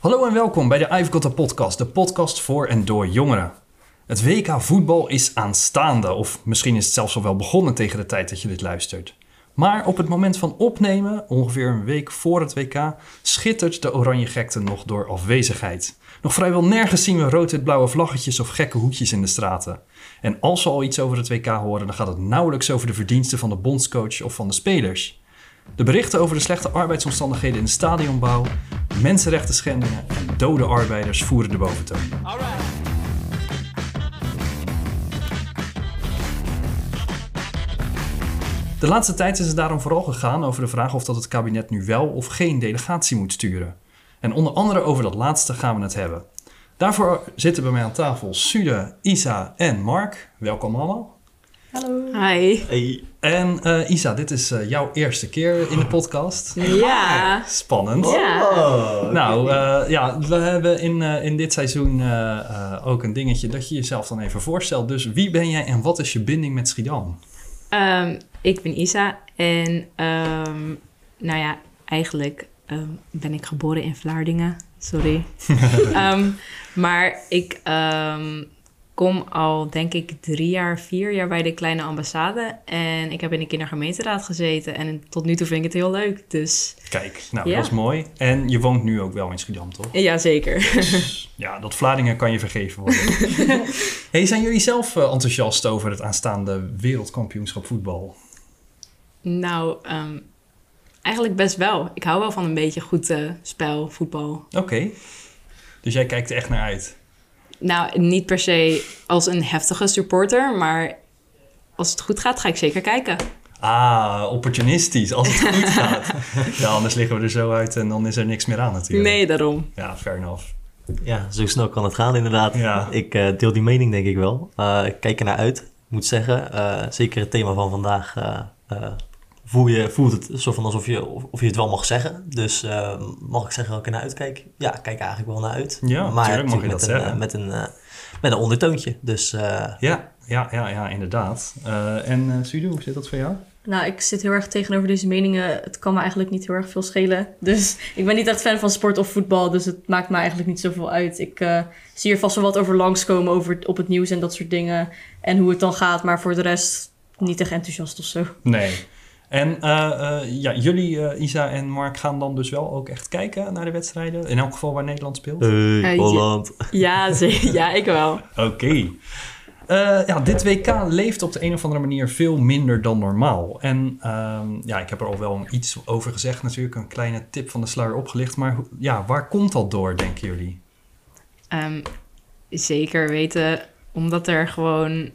Hallo en welkom bij de I've Got a Podcast, de podcast voor en door jongeren. Het WK voetbal is aanstaande, of misschien is het zelfs al wel begonnen tegen de tijd dat je dit luistert. Maar op het moment van opnemen, ongeveer een week voor het WK, schittert de oranje gekte nog door afwezigheid. Nog vrijwel nergens zien we rood-wit-blauwe vlaggetjes of gekke hoedjes in de straten. En als we al iets over het WK horen, dan gaat het nauwelijks over de verdiensten van de bondscoach of van de spelers. De berichten over de slechte arbeidsomstandigheden in de stadionbouw, mensenrechten schendingen en dode arbeiders voeren de boventoon. De laatste tijd is het daarom vooral gegaan over de vraag of dat het kabinet nu wel of geen delegatie moet sturen. En onder andere over dat laatste gaan we het hebben. Daarvoor zitten bij mij aan tafel Sude, Isa en Mark. Welkom allemaal. Hallo. Hi. Hey. En eh, Isa, dit is eh, jouw eerste keer in de podcast. Ja. Spannend. Ja. Oh, Nou eh, ja, we hebben in, eh, in dit seizoen eh, eh, ook een dingetje dat je jezelf dan even voorstelt. Dus wie ben jij en wat is je binding met Schiedam? Ehm, ik ben Isa en ehm, nou ja, eigenlijk ehm, ben ik geboren in Vlaardingen. Sorry. Ehm, maar ik ehm, kom al denk ik drie jaar, vier jaar bij de kleine ambassade. En ik heb in de kindergemeenteraad gezeten. En tot nu toe vind ik het heel leuk. Dus Kijk, nou Ja. dat is mooi. En je woont nu ook wel in Schiedam, toch? ja, zeker. Dus, ja, dat Vlaardingen kan je vergeven worden. hey, zijn jullie zelf eh, enthousiast over het aanstaande wereldkampioenschap voetbal? nou, ehm, eigenlijk best wel. Ik hou wel van een beetje goed eh, spel, voetbal. Oké. Dus jij kijkt er echt naar uit. Nou, niet per se als een heftige supporter, maar als het goed gaat, ga ik zeker kijken. Ah, opportunistisch, als het goed gaat. ja, anders liggen we er zo uit en dan is er niks meer aan natuurlijk. Nee, daarom. Ja, fair enough. Ja, zo snel kan het gaan inderdaad. Ja. Ik eh, deel die mening denk ik wel. Eh, ik kijk er naar uit. Ik moet zeggen, eh, zeker het thema van vandaag eh, eh, voel je, voelt het zo van alsof je, of, of je het wel mag zeggen. Dus eh, mag ik zeggen dat ik er naar uitkijk? Ja, ik kijk eigenlijk wel naar uit. Ja, maar tuurlijk mag je natuurlijk dat met een, zeggen. eh, met, een, eh, met een ondertoontje. Dus eh, Ja, ja, ja, ja inderdaad. Eh, en uh, hoe zit dat voor jou? Nou, ik zit heel erg tegenover deze meningen. Het kan me eigenlijk niet heel erg veel schelen. Dus ik ben niet echt fan van sport of voetbal. Dus het maakt me eigenlijk niet zoveel uit. Ik eh, zie er vast wel wat over langskomen over, op het nieuws en dat soort dingen. En hoe het dan gaat. Maar voor de rest niet echt enthousiast of zo. Nee. En eh, eh, ja, jullie, eh, Isa en Mark, gaan dan dus wel ook echt kijken naar de wedstrijden? In elk geval waar Nederland speelt? hey, Holland. Ja, ze- ja ik wel. Oké. Eh, ja, dit WK leeft op de een of andere manier veel minder dan normaal. En ehm, ja, ik heb er al wel iets over gezegd natuurlijk, een kleine tip van de sluier opgelicht. Maar ja, waar komt dat door, denken jullie? Ehm, zeker weten, omdat er gewoon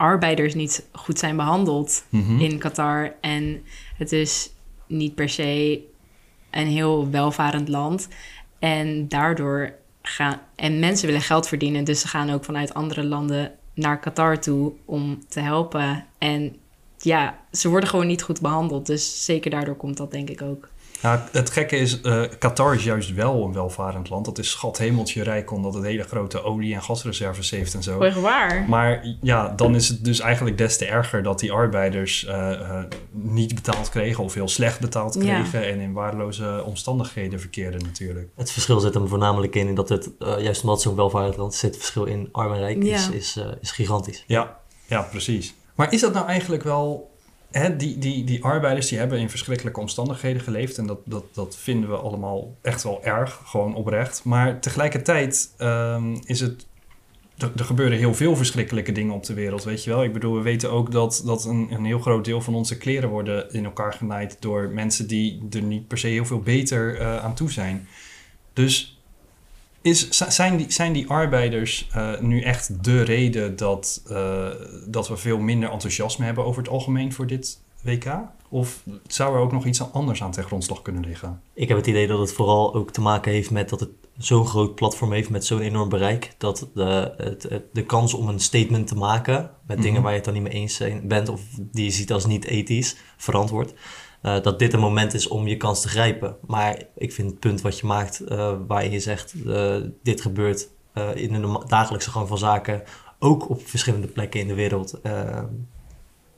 arbeiders niet goed zijn behandeld Mhm. in Qatar. En het is niet per se een heel welvarend land. En daardoor gaan... En mensen willen geld verdienen, dus ze gaan ook vanuit andere landen naar Qatar toe om te helpen. En ja, ze worden gewoon niet goed behandeld. Dus zeker daardoor komt dat denk ik ook. Ja, het gekke is, eh, Qatar is juist wel een welvarend land. Dat is schat hemeltje rijk omdat het hele grote olie- en gasreserves heeft en zo. Echt waar? Maar ja, dan is het dus eigenlijk des te erger dat die arbeiders eh, eh, niet betaald kregen of heel slecht betaald Ja. kregen en in waardeloze omstandigheden verkeerden natuurlijk. Het verschil zit hem voornamelijk in dat het, eh, juist omdat het zo'n welvarend land zit het verschil in arm en rijk is, Ja. is, is gigantisch. Ja, ja, precies. Maar is dat nou eigenlijk wel... Hè, die, die, die arbeiders die hebben in verschrikkelijke omstandigheden geleefd en dat, dat, dat vinden we allemaal echt wel erg, gewoon oprecht. Maar tegelijkertijd ehm, is het... Er, gebeuren heel veel verschrikkelijke dingen op de wereld, weet je wel. Ik bedoel, we weten ook dat, dat een, een heel groot deel van onze kleren worden in elkaar genaaid door mensen die er niet per se heel veel beter eh, aan toe zijn. Dus is, zijn, die, zijn die arbeiders eh, nu echt de reden dat, eh, dat we veel minder enthousiasme hebben over het algemeen voor dit WK? Of zou er ook nog iets anders aan ten grondslag kunnen liggen? Ik heb het idee dat het vooral ook te maken heeft met dat het zo'n groot platform heeft met zo'n enorm bereik. Dat de, het, de kans om een statement te maken met Mhm. dingen waar je het dan niet mee eens bent of die je ziet als niet ethisch verantwoord. Eh, dat dit een moment is om je kans te grijpen. Maar ik vind het punt wat je maakt, eh, waarin je zegt: eh, dit gebeurt in de dagelijkse gang van zaken, ook op verschillende plekken in de wereld.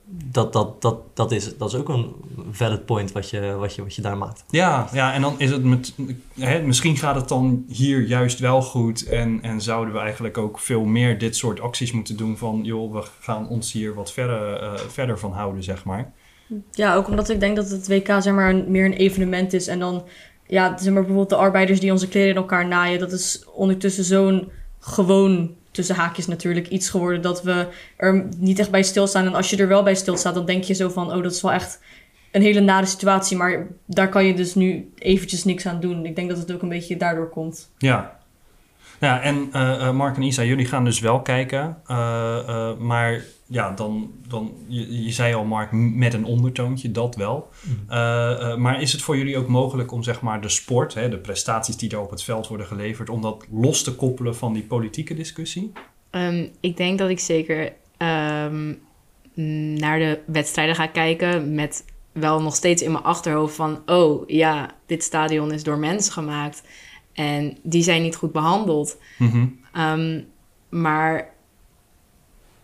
dat, dat, dat, dat, is, dat is ook een valid point wat je, wat je, wat je daar maakt. Ja, ja, en dan is het met, hè, misschien gaat het dan hier juist wel goed en, en zouden we eigenlijk ook veel meer dit soort acties moeten doen van, joh, we gaan ons hier wat verder, verder van houden, zeg maar. Ja, ook omdat ik denk dat het WK zeg maar, meer een evenement is. En dan, ja, zeg maar bijvoorbeeld de arbeiders die onze kleding in elkaar naaien. Dat is ondertussen zo'n gewoon, tussen haakjes natuurlijk, iets geworden dat we er niet echt bij stilstaan. En als je er wel bij stilstaat, dan denk je zo van, oh, dat is wel echt een hele nare situatie. Maar daar kan je dus nu eventjes niks aan doen. Ik denk dat het ook een beetje daardoor komt. Ja. Ja, en eh, eh, Mark en Isa, jullie gaan dus wel kijken. eh, maar ja, dan, dan je, je zei al, Mark, met een ondertoontje, dat wel. Eh, eh, maar is het voor jullie ook mogelijk om zeg maar de sport, hè, de prestaties die daar op het veld worden geleverd, om dat los te koppelen van die politieke discussie? Ehm, ik denk dat ik zeker ehm, naar de wedstrijden ga kijken met wel nog steeds in mijn achterhoofd van... oh ja, dit stadion is door mensen gemaakt en die zijn niet goed behandeld. Mhm. Ehm, maar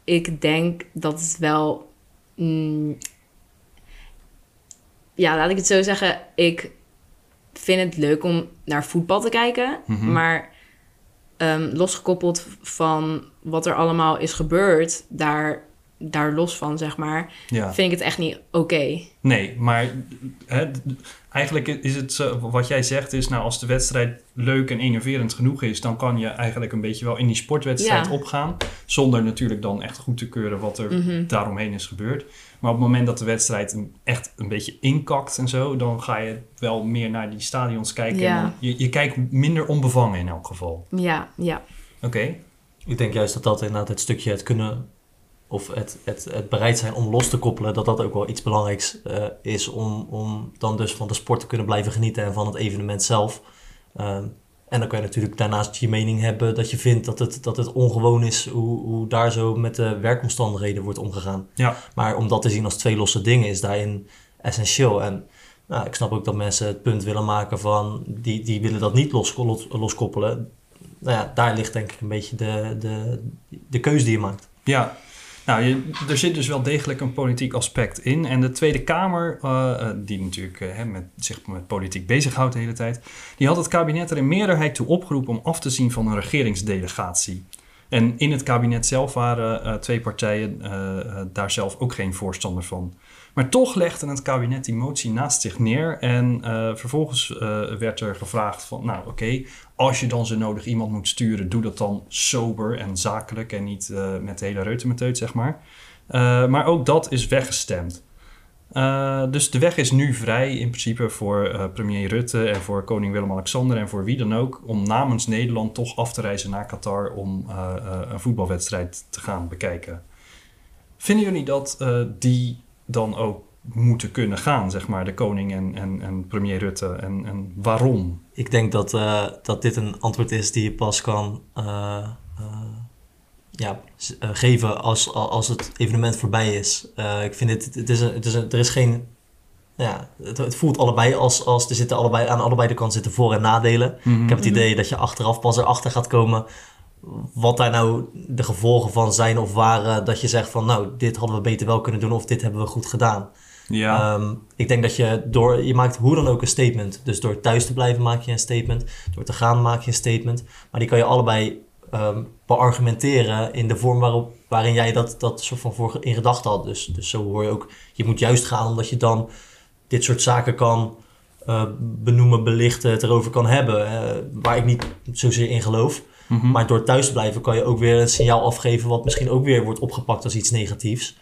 ik denk dat het wel... mm, ja, laat ik het zo zeggen. Ik vind het leuk om naar voetbal te kijken. Mhm. Maar ehm, losgekoppeld van wat er allemaal is gebeurd... daar, daar los van, zeg maar... Ja. vind ik het echt niet oké. Nee, maar hè, eigenlijk is het zo- wat jij zegt is, nou als de wedstrijd leuk en innoverend genoeg is, dan kan je eigenlijk een beetje wel in die sportwedstrijd Ja. opgaan, zonder natuurlijk dan echt goed te keuren wat er Mhm. daaromheen is gebeurd. Maar op het moment dat de wedstrijd echt een beetje inkakt en zo, dan ga je wel meer naar die stadions kijken. Ja. En dan, je, je kijkt minder onbevangen in elk geval. Ja, ja. Oké. Ik denk juist dat dat inderdaad het stukje het kunnen of het, het, het bereid zijn om los te koppelen, dat dat ook wel iets belangrijks eh, is om, om dan dus van de sport te kunnen blijven genieten en van het evenement zelf. Ehm, en dan kan je natuurlijk daarnaast je mening hebben dat je vindt dat het, dat het ongewoon is hoe, hoe daar zo met de werkomstandigheden wordt omgegaan. Ja. Maar om dat te zien als twee losse dingen is daarin essentieel. En nou, ik snap ook dat mensen het punt willen maken van die, die willen dat niet los, los- loskoppelen. Nou ja, daar ligt denk ik een beetje de, de, de keuze die je maakt. Ja, nou, er zit dus wel degelijk een politiek aspect in. En de Tweede Kamer, eh, die natuurlijk eh, met, zich met politiek bezighoudt de hele tijd, die had het kabinet er in meerderheid toe opgeroepen om af te zien van een regeringsdelegatie. En in het kabinet zelf waren eh, twee partijen eh, eh, daar zelf ook geen voorstander van. Maar toch legde het kabinet die motie naast zich neer. En vervolgens werd er gevraagd van, nou oké, als je dan zo nodig iemand moet sturen, doe dat dan sober en zakelijk en niet met de hele reutemeteut, zeg maar. Maar ook dat is weggestemd. Eh, dus de weg is nu vrij in principe voor eh, premier Rutte en voor koning Willem-Alexander en voor wie dan ook om namens Nederland toch af te reizen naar Qatar om eh, een voetbalwedstrijd te gaan bekijken. Vinden jullie dat die dan ook moeten kunnen gaan, zeg maar, de koning en, en, en premier Rutte? En, en waarom? Ik denk dat, dat dit een antwoord is die je pas kan ja, eh, geven als, als het evenement voorbij is. Eh, ik vind het, het is een, het is een, er is geen, ja, het, het voelt allebei als, als er zitten allebei, aan allebei de kanten zitten voor- en nadelen. Ik heb het idee dat je achteraf pas erachter gaat komen wat daar nou de gevolgen van zijn of waren. Dat je zegt van nou, dit hadden we beter wel kunnen doen of dit hebben we goed gedaan. Ja, Ehm, ik denk dat je door, je maakt hoe dan ook een statement. Dus door thuis te blijven maak je een statement. Door te gaan maak je een statement. Maar die kan je allebei ehm beargumenteren in de vorm waarop, waarin jij dat, dat soort van voor in gedachten had. Dus, dus zo hoor je ook, je moet juist gaan omdat je dan dit soort zaken kan eh, benoemen, belichten, het erover kan hebben. waar ik niet zozeer in geloof. mhm. Maar door thuis te blijven kan je ook weer een signaal afgeven wat misschien ook weer wordt opgepakt als iets negatiefs.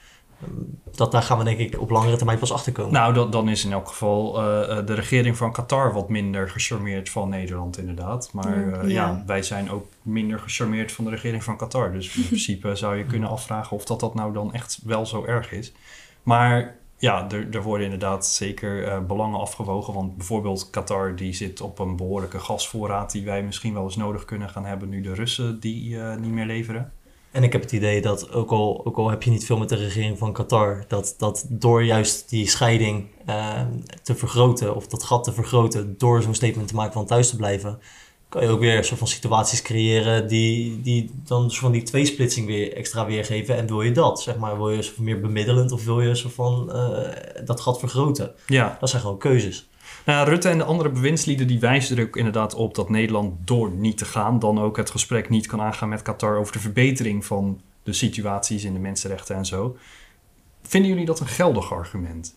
Dat daar gaan we denk ik op langere termijn pas achter komen. Nou, dat, dan is in elk geval eh, eh, de regering van Qatar wat minder gecharmeerd van Nederland, inderdaad. Maar Mm, eh, ja. ja. wij zijn ook minder gecharmeerd van de regering van Qatar. Dus in principe zou je kunnen afvragen of dat, dat nou dan echt wel zo erg is. Maar ja, er, er worden inderdaad zeker eh, belangen afgewogen. Want bijvoorbeeld Qatar die zit op een behoorlijke gasvoorraad die wij misschien wel eens nodig kunnen gaan hebben nu de Russen die eh, niet meer leveren. En ik heb het idee dat, ook al, ook al heb je niet veel met de regering van Qatar, dat, dat door juist die scheiding eh, te vergroten, of dat gat te vergroten, door zo'n statement te maken van thuis te blijven, kan je ook weer soort van situaties creëren die, die dan soort van die tweesplitsing weer extra weergeven. En wil je dat? Zeg maar, wil je soort van meer bemiddelend of wil je soort van eh, dat gat vergroten? Ja, Dat zijn gewoon keuzes. Nou, Rutte en de andere bewindslieden die wijzen er ook inderdaad op dat Nederland door niet te gaan, dan ook het gesprek niet kan aangaan met Qatar over de verbetering van de situaties in de mensenrechten en zo. Vinden jullie dat een geldig argument?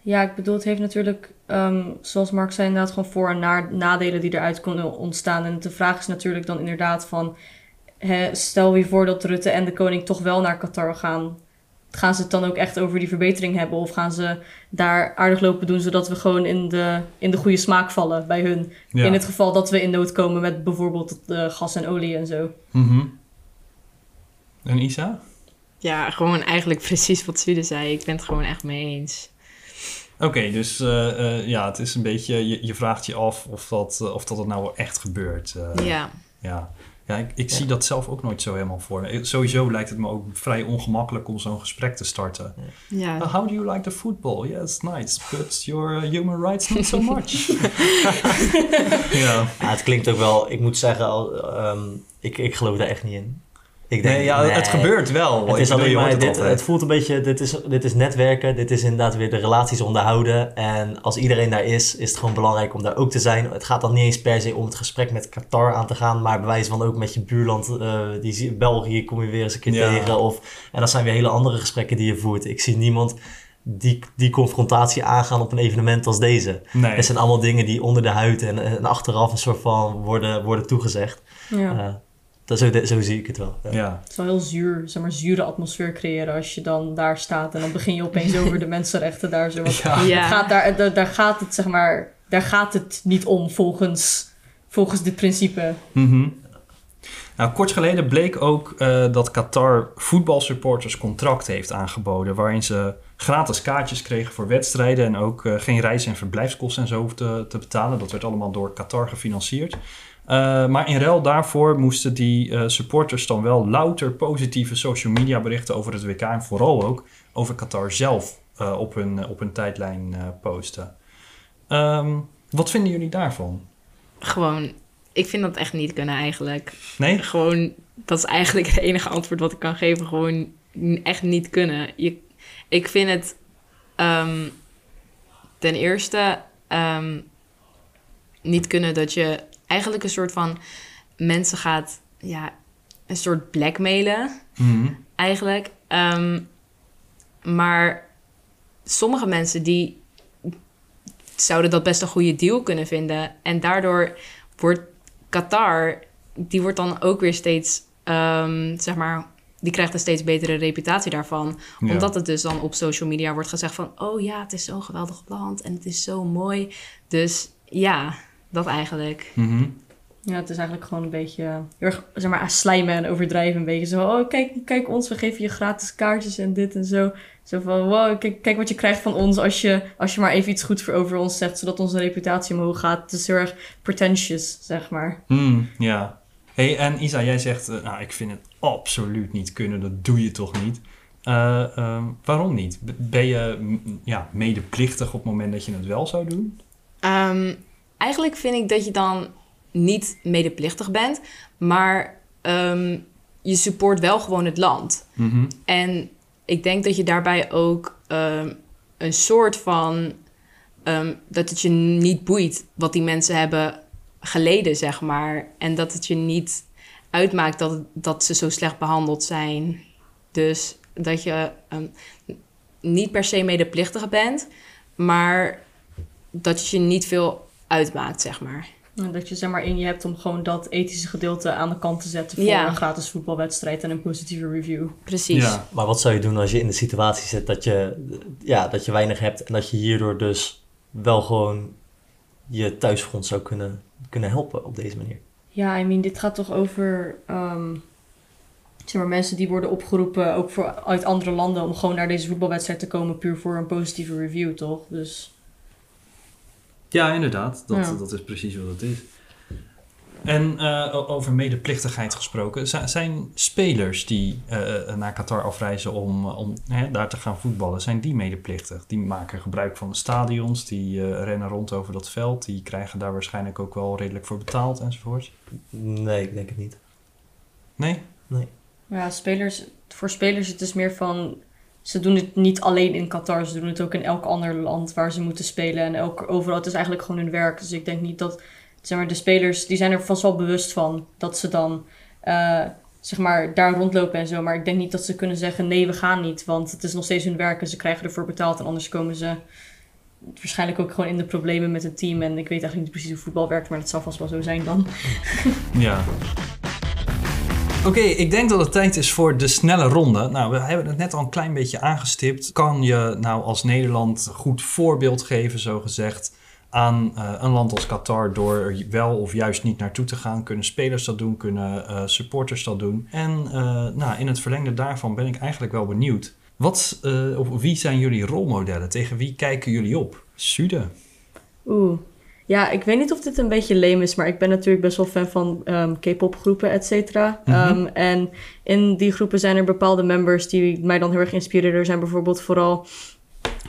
Ja, ik bedoel, het heeft natuurlijk, ehm, zoals Mark zei, inderdaad gewoon voor- en na- nadelen die eruit kunnen ontstaan. En de vraag is natuurlijk dan inderdaad van, stel je voor dat Rutte en de koning toch wel naar Qatar gaan. Gaan ze het dan ook echt over die verbetering hebben? Of gaan ze daar aardig lopen doen, zodat we gewoon in de, in de goede smaak vallen bij hun? Ja. In het geval dat we in nood komen met bijvoorbeeld eh, gas en olie en zo. Mhm. En Isa? Ja, gewoon eigenlijk precies wat Sude zei. Ik ben het gewoon echt mee eens. Oké, dus eh, eh, ja, het is een beetje, je, je vraagt je af of dat, of dat het nou wel echt gebeurt. eh. Ja. Ja, ja ik, ik Ja. zie dat zelf ook nooit zo helemaal voor me. Sowieso lijkt het me ook vrij ongemakkelijk om zo'n gesprek te starten. Ja. Uh, how do you like the football? Yes, nice, but your uh, human rights not so much. ja. Ja, het klinkt ook wel, ik moet zeggen, al, ehm, ik, ik geloof daar echt niet in. Ik denk, Nee, ja, het gebeurt wel. Het is bedoel, alleen maar, het dit, het voelt een beetje, dit is, dit is netwerken, dit is inderdaad weer de relaties onderhouden. En als iedereen daar is, is het gewoon belangrijk om daar ook te zijn. Het gaat dan niet eens per se om het gesprek met Qatar aan te gaan, maar bij wijze van ook met je buurland, eh, die, zie- België kom je weer eens een keer Ja. tegen. Of, en dat zijn weer hele andere gesprekken die je voert. Ik zie niemand die, die confrontatie aangaan op een evenement als deze. Nee. Het zijn allemaal dingen die onder de huid en, en achteraf een soort van worden, worden toegezegd. Ja. Eh, dat, zo, zo zie ik het wel. Ja. Ja. Het is wel heel zuur, zeg maar, zure atmosfeer creëren als je dan daar staat en dan begin je opeens over de mensenrechten daar zo. wat- Ja. Ja. Het gaat daar, daar, daar gaat het, zeg maar, daar gaat het niet om volgens, volgens dit principe. Mhm. Nou, kort geleden bleek ook eh, dat Qatar voetbalsupporters contract heeft aangeboden. Waarin ze gratis kaartjes kregen voor wedstrijden. En ook eh, geen reis- en verblijfskosten en zo hoefden te, te betalen. Dat werd allemaal door Qatar gefinancierd. Eh, maar in ruil daarvoor moesten die eh, supporters dan wel louter positieve social media berichten over het WK. En vooral ook over Qatar zelf eh, op, hun, op hun tijdlijn posten. Ehm, wat vinden jullie daarvan? Gewoon, ik vind dat echt niet kunnen eigenlijk. Nee? Gewoon, dat is eigenlijk het enige antwoord wat ik kan geven. Gewoon echt niet kunnen. Je, ik vind het ehm, ten eerste ehm, niet kunnen dat je eigenlijk een soort van mensen gaat, ja, een soort blackmailen Mhm. eigenlijk. Ehm, maar sommige mensen die zouden dat best een goede deal kunnen vinden. En daardoor wordt Qatar, die wordt dan ook weer steeds, ehm, zeg maar, die krijgt een steeds betere reputatie daarvan. Ja. Omdat het dus dan op social media wordt gezegd van, oh ja, het is zo'n geweldig land en het is zo mooi. Dus ja, dat eigenlijk. Mhm. Ja, het is eigenlijk gewoon een beetje, heel erg, zeg maar, slijmen en overdrijven een beetje. Zo, oh, kijk, kijk ons, we geven je gratis kaartjes en dit en zo. Zo van, wow, kijk, kijk wat je krijgt van ons als je, als je maar even iets goeds voor over ons zegt, zodat onze reputatie omhoog gaat. Het is heel erg pretentious, zeg maar. Hmm, ja. hey, en Isa, jij zegt, eh, nou, ik vind het absoluut niet kunnen. Dat doe je toch niet? Eh, ehm, waarom niet? Ben je mm, ja, medeplichtig op het moment dat je het wel zou doen? Ehm, eigenlijk vind ik dat je dan niet medeplichtig bent, maar ehm, je support wel gewoon het land. Mhm. En ik denk dat je daarbij ook ehm, een soort van. ehm, dat het je niet boeit wat die mensen hebben geleden, zeg maar. En dat het je niet uitmaakt dat, dat ze zo slecht behandeld zijn. Dus dat je niet per se medeplichtig bent, maar dat je niet veel uitmaakt, zeg maar. En dat je zeg maar in je hebt om gewoon dat ethische gedeelte aan de kant te zetten voor Ja. een gratis voetbalwedstrijd en een positieve review. Precies. Ja. Maar wat zou je doen als je in de situatie zit dat je, ja, dat je weinig hebt en dat je hierdoor dus wel gewoon je thuisfront zou kunnen, kunnen helpen op deze manier? Ja, I mean, dit gaat toch over ehm, zeg maar, mensen die worden opgeroepen, ook voor, uit andere landen, om gewoon naar deze voetbalwedstrijd te komen, puur voor een positieve review, toch? Dus Ja, inderdaad. Dat, Ja. dat is precies wat het is. En eh, over medeplichtigheid gesproken, zi- zijn spelers die eh, naar Qatar afreizen om, om hè, daar te gaan voetballen, zijn die medeplichtig? Die maken gebruik van de stadions, die eh, rennen rond over dat veld, die krijgen daar waarschijnlijk ook wel redelijk voor betaald enzovoort. Nee, ik denk het niet. Nee? Maar ja, spelers, voor spelers het is meer van... Ze doen het niet alleen in Qatar, ze doen het ook in elk ander land waar ze moeten spelen. En elk, overal, het is eigenlijk gewoon hun werk. Dus ik denk niet dat, zeg maar, de spelers, die zijn er vast wel bewust van dat ze dan, eh, zeg maar, daar rondlopen en zo. Maar ik denk niet dat ze kunnen zeggen, nee, we gaan niet. Want het is nog steeds hun werk en ze krijgen ervoor betaald. En anders komen ze waarschijnlijk ook gewoon in de problemen met het team. En ik weet eigenlijk niet precies hoe voetbal werkt, maar dat zal vast wel zo zijn dan. Ja. Oké, ik denk dat het tijd is voor de snelle ronde. Nou, we hebben het net al een klein beetje aangestipt. Kan je nou als Nederland goed voorbeeld geven, zo gezegd, aan eh, een land als Qatar door er wel of juist niet naartoe te gaan? Kunnen spelers dat doen? Kunnen eh, supporters dat doen? En eh, nou, in het verlengde daarvan ben ik eigenlijk wel benieuwd. Wat, of wie zijn jullie rolmodellen? Tegen wie kijken jullie op? Sude. Oeh. Ja, ik weet niet of dit een beetje lame is, maar ik ben natuurlijk best wel fan van ehm, K-pop groepen, et cetera. Mhm. Ehm, en in die groepen zijn er bepaalde members die mij dan heel erg inspireren. Er zijn bijvoorbeeld vooral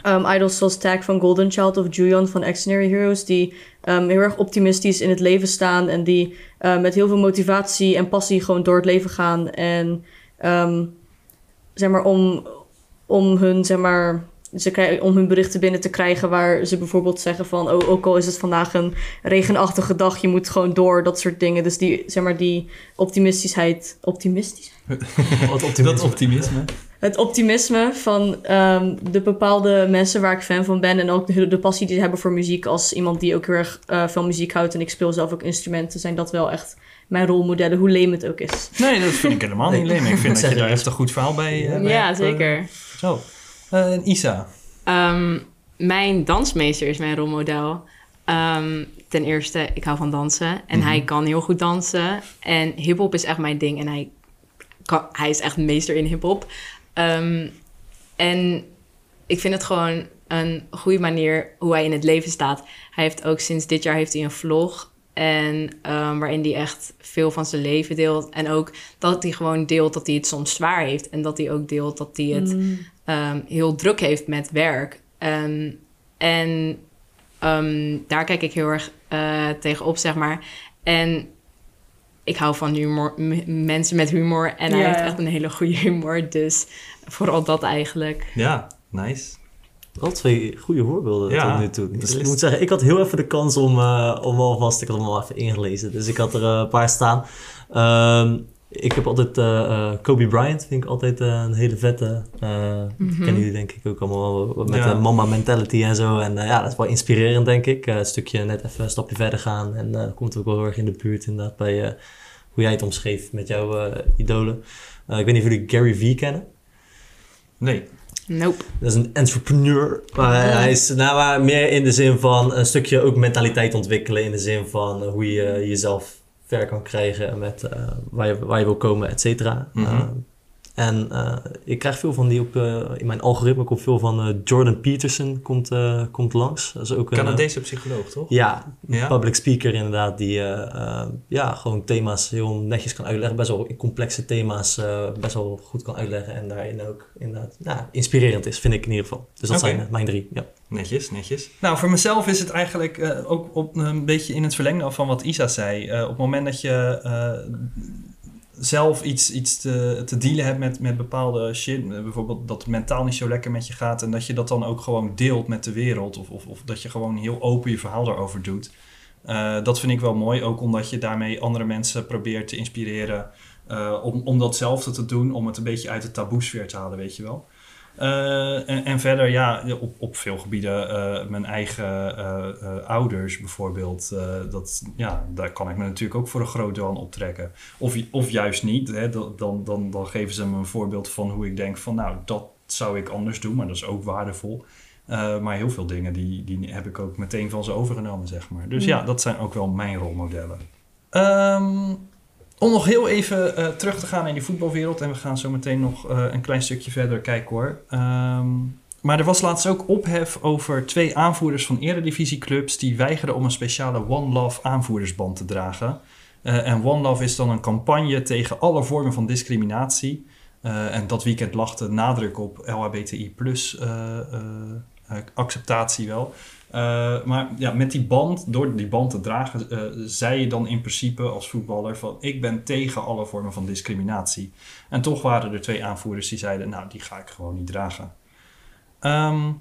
ehm, idols zoals Tag van Golden Child of Juyeon van Extraordinary Heroes, die heel erg optimistisch in het leven staan en die met heel veel motivatie en passie gewoon door het leven gaan. En zeg maar om, om hun, zeg maar, ze krijgen, om hun berichten binnen te krijgen waar ze bijvoorbeeld zeggen van, oh, ook al is het vandaag een regenachtige dag, je moet gewoon door, dat soort dingen. Dus die, zeg maar, die optimistischheid, optimistisch? Wat optimisme. Dat optimisme. Het optimisme van ehm, de bepaalde mensen waar ik fan van ben en ook de, de passie die ze hebben voor muziek als iemand die ook heel erg eh, veel muziek houdt en ik speel zelf ook instrumenten, zijn dat wel echt mijn rolmodellen, hoe lame het ook is. Nee, dat vind ik helemaal niet leem. Ik vind dat je daar echt een goed verhaal bij, eh, bij Ja, hebt, eh, zeker. Zo. Eh, en Isa. Ehm, mijn dansmeester is mijn rolmodel. Ehm, ten eerste, ik hou van dansen. En Mhm. hij kan heel goed dansen. En hip-hop is echt mijn ding. En hij, kan, hij is echt meester in hip-hop. Ehm, en ik vind het gewoon een goede manier hoe hij in het leven staat. Hij heeft ook sinds dit jaar heeft hij een vlog. En ehm, waarin hij echt veel van zijn leven deelt. En ook dat hij gewoon deelt dat hij het soms zwaar heeft. En dat hij ook deelt dat hij het ehm, heel druk heeft met werk. Ehm, en ehm, daar kijk ik heel erg eh, tegenop, zeg maar. En ik hou van humor, m- mensen met humor. En hij heeft echt een hele goede humor. Dus vooral dat eigenlijk. Ja, nice. Wel twee goede voorbeelden Ja, tot nu toe. Dus ik moet zeggen, ik had heel even de kans om, eh, om alvast, ik had hem al even ingelezen. Dus ik had er eh, een paar staan. Ehm, ik heb altijd eh, eh, Kobe Bryant, vind ik altijd eh, een hele vette. eh Mhm. Kennen jullie denk ik ook allemaal wel met Ja. de mama mentality en zo. En ja, dat is wel inspirerend denk ik. Eh, een stukje net even een stapje verder gaan. En eh komt ook wel heel erg in de buurt inderdaad bij eh, hoe jij het omschreef met jouw eh, idolen. Eh, ik weet niet of jullie Gary Vee kennen. Nee. Nope. Dat is een entrepreneur. Maar hij is nou, maar meer in de zin van een stukje ook mentaliteit ontwikkelen. In de zin van hoe je jezelf ver kan krijgen met eh, waar, je, waar je wil komen, et cetera. Mhm. Eh, en eh, ik krijg veel van die op, eh, in mijn algoritme komt veel van eh, Jordan Peterson komt, komt langs. Dat is ook een, Canadese psycholoog, toch? ja, Ja? public speaker inderdaad, die ja, gewoon thema's heel netjes kan uitleggen. Best wel complexe thema's best wel goed kan uitleggen. En daarin ook inderdaad ja, inspirerend is, vind ik in ieder geval. Dus dat zijn mijn drie. Ja. Netjes, netjes. Nou, voor mezelf is het eigenlijk ook op, een beetje in het verlengde van wat Isa zei. Op het moment dat je zelf iets, iets te, te dealen hebt met, met bepaalde shit, bijvoorbeeld dat het mentaal niet zo lekker met je gaat en dat je dat dan ook gewoon deelt met de wereld of, of, of dat je gewoon heel open je verhaal daarover doet. Eh, dat vind ik wel mooi, ook omdat je daarmee andere mensen probeert te inspireren eh, om, om datzelfde te doen, om het een beetje uit de taboesfeer te halen, weet je wel. Eh, en, en verder, ja, op, op veel gebieden, eh, mijn eigen eh, ouders bijvoorbeeld, dat, ja, daar kan ik me natuurlijk ook voor een groot deel aan optrekken. Of, of juist niet, hè, dan, dan, dan, geven ze me een voorbeeld van hoe ik denk van, nou, dat zou ik anders doen, maar dat is ook waardevol. Maar heel veel dingen, die, die heb ik ook meteen van ze overgenomen, zeg maar. Dus ja, dat zijn ook wel mijn rolmodellen. Ehm, om nog heel even eh, terug te gaan in die voetbalwereld. En we gaan zo meteen nog eh, een klein stukje verder kijken hoor. Ehm, maar er was laatst ook ophef over twee aanvoerders van eredivisieclubs... die weigerden om een speciale One Love aanvoerdersband te dragen. Eh, en One Love is dan een campagne tegen alle vormen van discriminatie. En dat weekend lag de nadruk op LHBTI plus acceptatie wel. Eh, maar ja, met die band, door die band te dragen, eh, zei je dan in principe als voetballer van ik ben tegen alle vormen van discriminatie. En toch waren er twee aanvoerders die zeiden, nou die ga ik gewoon niet dragen. Ehm,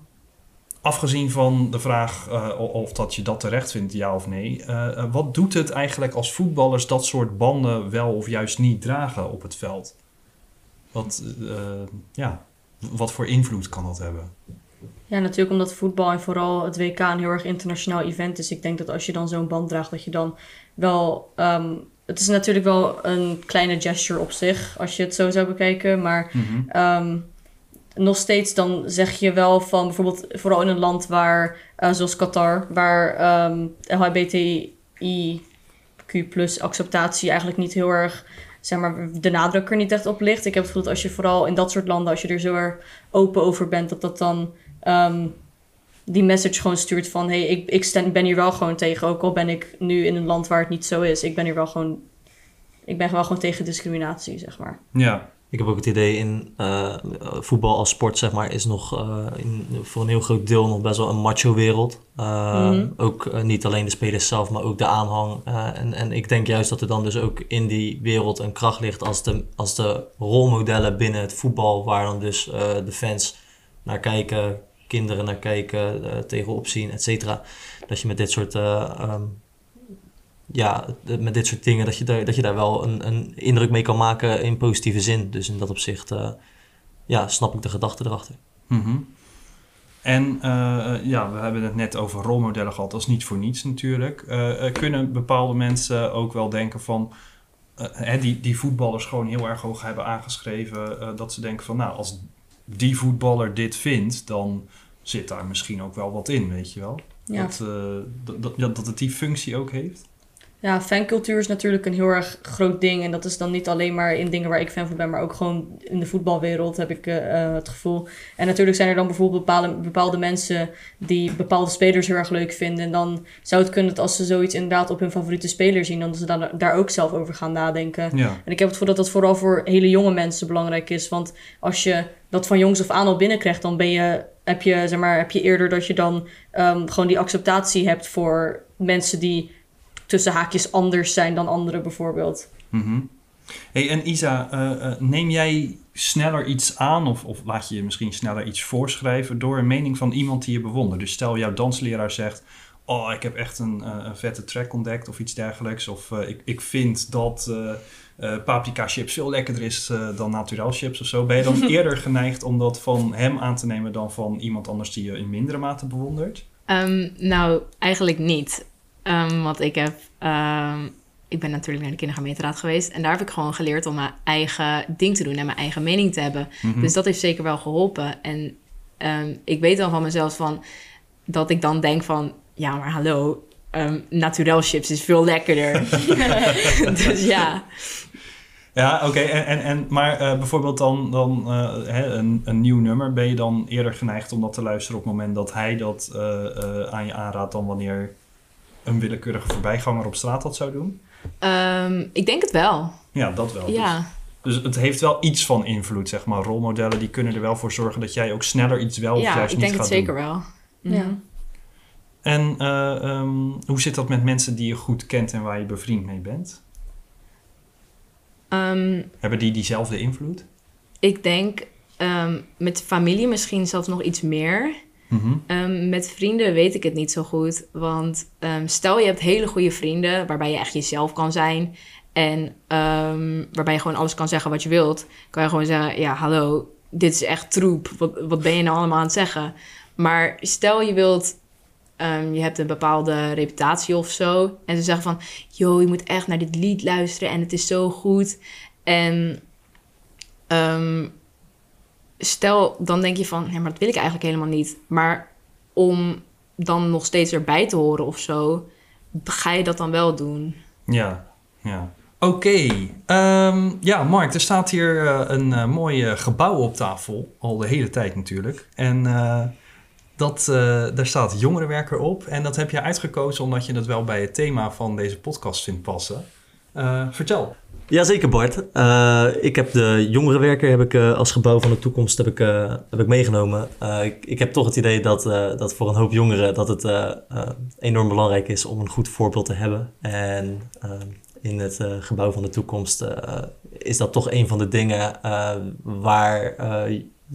afgezien van de vraag eh, of dat je dat terecht vindt, ja of nee. wat doet het eigenlijk als voetballers dat soort banden wel of juist niet dragen op het veld? Wat, ja, wat voor invloed kan dat hebben? Ja, natuurlijk omdat voetbal en vooral het WK een heel erg internationaal event is. Ik denk dat als je dan zo'n band draagt, dat je dan wel... ehm, het is natuurlijk wel een kleine gesture op zich, als je het zo zou bekijken. Maar Mhm. Ehm, nog steeds dan zeg je wel van bijvoorbeeld vooral in een land waar, eh, zoals Qatar, waar ehm LHBTIQ plus acceptatie eigenlijk niet heel erg, zeg maar, de nadruk er niet echt op ligt. Ik heb het gevoel dat als je vooral in dat soort landen, als je er zo erg open over bent, dat dat dan ehm, die message gewoon stuurt van, hé, hey, ik, ik ben hier wel gewoon tegen, ook al ben ik nu in een land waar het niet zo is. Ik ben hier wel gewoon, ik ben wel gewoon tegen discriminatie, zeg maar. Ja, Ik heb ook het idee in eh, voetbal als sport, zeg maar, is nog eh, in, voor een heel groot deel nog best wel een macho wereld. Eh, Mhm. Ook niet alleen de spelers zelf, maar ook de aanhang. Eh, en, en ik denk juist dat er dan dus ook in die wereld een kracht ligt als de, als de rolmodellen binnen het voetbal, waar dan dus eh, de fans naar kijken, kinderen naar kijken, eh, tegenop zien, et cetera. Dat je met dit soort eh, ehm, ja, met dit soort dingen, dat je daar, dat je daar wel een, een indruk mee kan maken in positieve zin. Dus in dat opzicht, eh, ja, snap ik de gedachte erachter. Mhm. En ja, we hebben het net over rolmodellen gehad. Dat is niet voor niets natuurlijk. Kunnen bepaalde mensen ook wel denken van... die, die voetballers gewoon heel erg hoog hebben aangeschreven... dat ze denken van, nou, als die voetballer dit vindt... dan zit daar misschien ook wel wat in, weet je wel? Ja. Dat, eh, dat, dat, dat het die functie ook heeft. Ja, fancultuur is natuurlijk een heel erg groot ding. En dat is dan niet alleen maar in dingen waar ik fan van ben, maar ook gewoon in de voetbalwereld heb ik eh, eh, het gevoel. En natuurlijk zijn er dan bijvoorbeeld bepaalde, bepaalde mensen die bepaalde spelers heel erg leuk vinden. En dan zou het kunnen dat als ze zoiets inderdaad op hun favoriete speler zien, dan ze dan, daar ook zelf over gaan nadenken. Ja, En ik heb het gevoel dat dat vooral voor hele jonge mensen belangrijk is. Want als je dat van jongs af aan al binnenkrijgt, dan ben je, heb, je, zeg maar, heb je eerder dat je dan ehm, gewoon die acceptatie hebt voor mensen die tussen haakjes anders zijn dan anderen bijvoorbeeld. Mhm. Hey, en Isa, eh, eh, neem jij sneller iets aan of, of laat je je misschien sneller iets voorschrijven door een mening van iemand die je bewondert? Dus stel jouw dansleraar zegt, oh ik heb echt een, eh, een vette track ontdekt of iets dergelijks. Of eh, ik, ik vind dat paprika chips veel lekkerder is eh, dan naturel chips of zo. Ben je dan eerder geneigd om dat van hem aan te nemen dan van iemand anders die je in mindere mate bewondert? Ehm, nou, eigenlijk niet. Ehm, want ik heb... ehm, ik ben natuurlijk naar de kindergemeenteraad geweest. En daar heb ik gewoon geleerd om mijn eigen ding te doen en mijn eigen mening te hebben. Mhm. Dus dat heeft zeker wel geholpen. En ehm, ik weet dan van mezelf van... Dat ik dan denk van... Ja, maar hallo... ehm naturel chips is veel lekkerder. dus ja. Ja, oké. En, en, en, maar eh, bijvoorbeeld dan, dan eh, hè, een, een nieuw nummer, ben je dan eerder geneigd om dat te luisteren op het moment dat hij dat eh, aan je aanraadt dan wanneer een willekeurige voorbijganger op straat dat zou doen? Ehm, ik denk het wel. Ja, dat wel. Dus- Ja. Dus, het heeft wel iets van invloed, zeg maar. Rolmodellen die kunnen er wel voor zorgen dat jij ook sneller iets wel of ja, juist ik niet denk gaat het zeker doen. wel. Ja. Mhm. En eh, ehm, hoe zit dat met mensen die je goed kent en waar je bevriend mee bent? Ehm, Hebben die diezelfde invloed? ik denk ehm, met familie misschien zelfs nog iets meer. Mhm. Ehm, met vrienden weet ik het niet zo goed. Want ehm, stel je hebt hele goede vrienden waarbij je echt jezelf kan zijn. En ehm, waarbij je gewoon alles kan zeggen wat je wilt. Kan je gewoon zeggen, ja hallo, dit is echt troep. Wat, wat ben je nou allemaal aan het zeggen? Maar stel je wilt, je hebt een bepaalde reputatie of zo. En ze zeggen van, yo, je moet echt naar dit lied luisteren en het is zo goed. En stel, dan denk je van, ja, maar dat wil ik eigenlijk helemaal niet. Maar om dan nog steeds erbij te horen of zo, ga je dat dan wel doen. Ja, ja. Oké. Ehm, ja, Mark, er staat hier eh, een eh, mooi eh, gebouw op tafel. Al de hele tijd natuurlijk. En dat, daar staat jongerenwerker op. En dat heb je uitgekozen omdat je dat wel bij het thema van deze podcast vindt passen. Vertel. Jazeker Bart. Eh, ik heb de jongerenwerker heb ik, eh, als gebouw van de toekomst heb ik, eh, heb ik meegenomen. Ik, ik heb toch het idee dat, dat voor een hoop jongeren dat het enorm belangrijk is om een goed voorbeeld te hebben. En in het gebouw van de toekomst is dat toch een van de dingen waar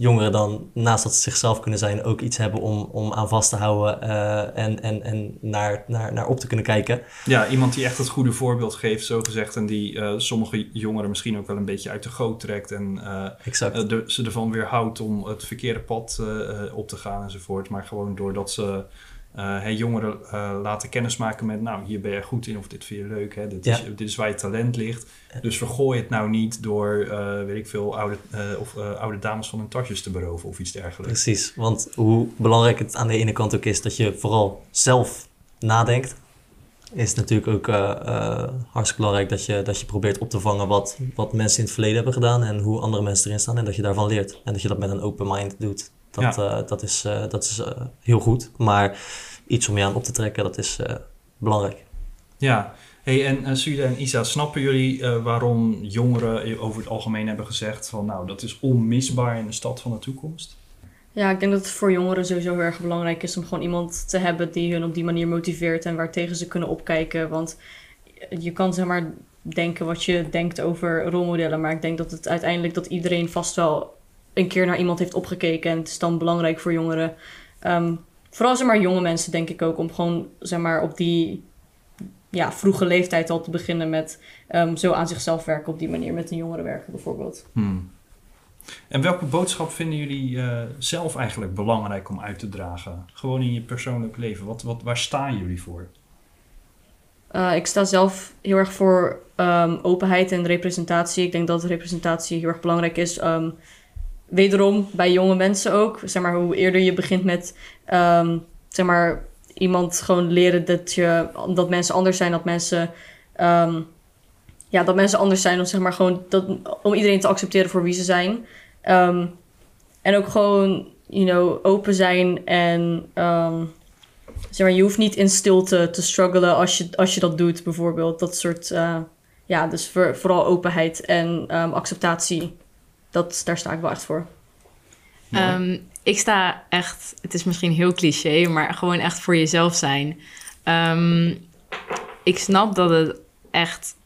jongeren dan naast dat ze zichzelf kunnen zijn ook iets hebben om, om aan vast te houden eh, en, en, en naar, naar, naar op te kunnen kijken. Ja, iemand die echt het goede voorbeeld geeft, zo gezegd. En die eh, sommige jongeren misschien ook wel een beetje uit de goot trekt. En eh, de- ze ervan weerhoudt om het verkeerde pad op te gaan enzovoort. Maar gewoon doordat ze eh, hè, jongeren eh, laten kennismaken met... nou, hier ben je goed in of dit vind je leuk. Hè? Dit, is, dit is waar je talent ligt. Dus vergooi het nou niet door, eh, weet ik veel, oude, eh, of, eh, oude dames van hun tasjes te beroven of iets dergelijks. Precies, want hoe belangrijk het aan de ene kant ook is dat je vooral zelf nadenkt, is natuurlijk ook eh, eh, hartstikke belangrijk dat je, dat je probeert op te vangen wat, wat mensen in het verleden hebben gedaan en hoe andere mensen erin staan en dat je daarvan leert. En dat je dat met een open mind doet. Dat, eh, dat is, eh, dat is eh, heel goed, maar iets om je aan op te trekken, dat is eh, belangrijk. Ja, hey, en uh, Suda en Isa, snappen jullie eh, waarom jongeren over het algemeen hebben gezegd van nou, dat is onmisbaar in de stad van de toekomst? Ja, ik denk dat het voor jongeren sowieso heel erg belangrijk is om gewoon iemand te hebben die hun op die manier motiveert en waartegen ze kunnen opkijken. Want je kan zeg maar denken wat je denkt over rolmodellen, maar ik denk dat het uiteindelijk dat iedereen vast wel een keer naar iemand heeft opgekeken en het is dan belangrijk voor jongeren. Ehm, vooral zeg maar jonge mensen denk ik ook om gewoon zeg maar op die ja, vroege leeftijd al te beginnen met ehm, zo aan zichzelf werken op die manier met een jongere werken bijvoorbeeld. Hmm. En welke boodschap vinden jullie eh, zelf eigenlijk belangrijk om uit te dragen? Gewoon in je persoonlijk leven. Wat, wat, waar staan jullie voor? Uh, ik sta zelf heel erg voor um, openheid en representatie. Ik denk dat representatie heel erg belangrijk is. Um, wederom bij jonge mensen ook. Zeg maar, hoe eerder je begint met um, zeg maar, iemand gewoon leren dat, je, dat mensen anders zijn, dat mensen, ja, dat mensen anders zijn. Om, zeg maar, gewoon dat, om iedereen te accepteren voor wie ze zijn. en ook gewoon you know, open zijn en zeg maar, je hoeft niet in stilte te struggelen als je, als je dat doet, bijvoorbeeld. Dat soort, uh, ja, dus voor, vooral openheid en acceptatie. Dat, daar sta ik wel echt voor. Um, ik sta echt, het is misschien heel cliché, maar gewoon echt voor jezelf zijn. Um, ik snap dat het echt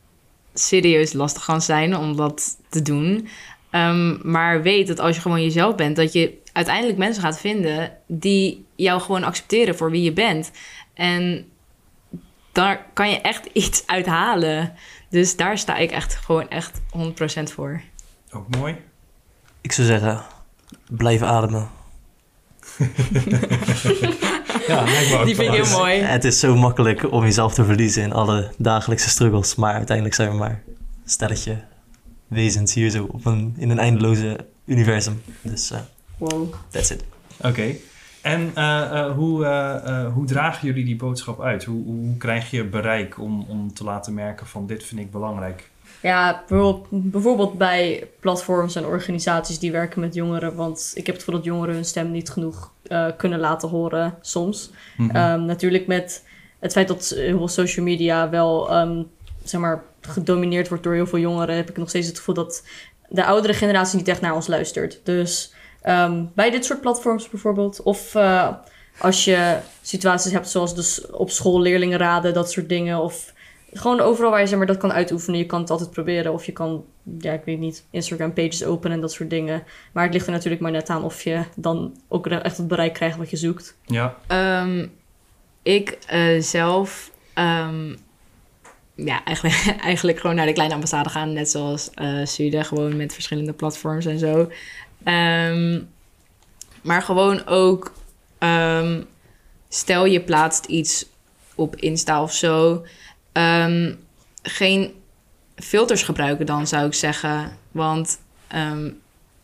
serieus lastig kan zijn om dat te doen. Um, maar weet dat als je gewoon jezelf bent, dat je uiteindelijk mensen gaat vinden die jou gewoon accepteren voor wie je bent. En daar kan je echt iets uithalen. Dus daar sta ik echt gewoon echt 100% voor. Ook mooi. Ik zou zeggen, blijf ademen. ja, die vind ik heel mooi. Het is zo makkelijk om jezelf te verliezen in alle dagelijkse struggles. Maar uiteindelijk zijn we maar een stelletje wezens hier zo op een, in een eindeloze universum. Dus uh, wow. that's it. Oké. Okay. En uh, uh, hoe, uh, hoe dragen jullie die boodschap uit? Hoe, hoe krijg je bereik om, om te laten merken van dit vind ik belangrijk? Ja, bijvoorbeeld bij platforms en organisaties die werken met jongeren. Want ik heb het gevoel dat jongeren hun stem niet genoeg kunnen laten horen soms. Mm -hmm. um, natuurlijk met het feit dat heel veel social media wel um, zeg maar, gedomineerd wordt door heel veel jongeren... heb ik nog steeds het gevoel dat de oudere generatie niet echt naar ons luistert. Dus um, bij dit soort platforms bijvoorbeeld. Of uh, als je situaties hebt zoals dus op school leerlingenraden, dat soort dingen. Of gewoon overal waar je zeg maar, dat kan uitoefenen. Je kan het altijd proberen. Of je kan, ja, ik weet niet, Instagram pages openen en dat soort dingen. Maar het ligt er natuurlijk maar net aan of je dan ook echt het bereik krijgt wat je zoekt. Ja. Um, ik uh, zelf... Um, ja, eigenlijk, eigenlijk gewoon naar de kleine ambassade gaan. Net zoals uh, Sude, gewoon met verschillende platforms en zo. Um, maar gewoon ook, um, stel je plaatst iets op Insta of zo. Um, geen filters gebruiken dan, zou ik zeggen. Want,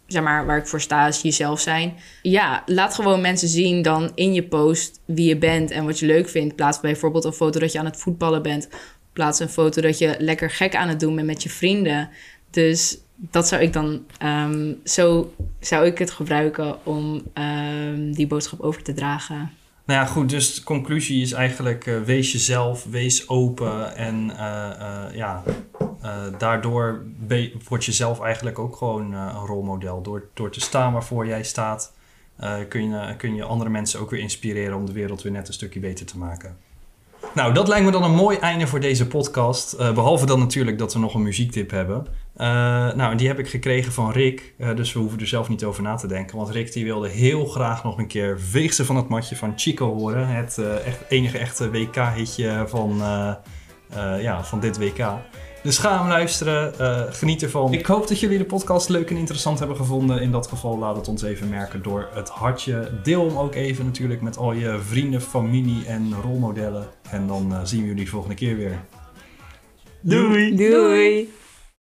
zeg maar, waar ik voor sta is jezelf zijn. Ja, laat gewoon mensen zien dan in je post wie je bent en wat je leuk vindt. Plaats bijvoorbeeld een foto dat je aan het voetballen bent. Plaats een foto dat je lekker gek aan het doen bent met je vrienden. Dus dat zou ik dan, um, zo zou ik het gebruiken om die boodschap over te dragen. Nou ja, goed, dus de conclusie is eigenlijk uh, wees jezelf, wees open en uh, uh, ja, Eh, daardoor word je zelf eigenlijk ook gewoon eh, een rolmodel. Door, door te staan waarvoor jij staat, eh, kun, je, kun je andere mensen ook weer inspireren om de wereld weer net een stukje beter te maken. Nou, dat lijkt me dan een mooi einde voor deze podcast. Eh, behalve dan natuurlijk dat we nog een muziektip hebben. Eh, nou, en die heb ik gekregen van Rick. eh, dus we hoeven er zelf niet over na te denken. Want Rick die wilde heel graag nog een keer Veegse van het Matje van Chico horen. Het eh, echt, enige echte WK-hitje van, eh, eh, ja, van dit WK. Dus ga hem luisteren, eh, geniet ervan. Ik hoop dat jullie de podcast leuk en interessant hebben gevonden. In dat geval laat het ons even merken door het hartje. Deel hem ook even natuurlijk met al je vrienden, familie en rolmodellen. En dan zien we jullie de volgende keer weer. Doei! Doei.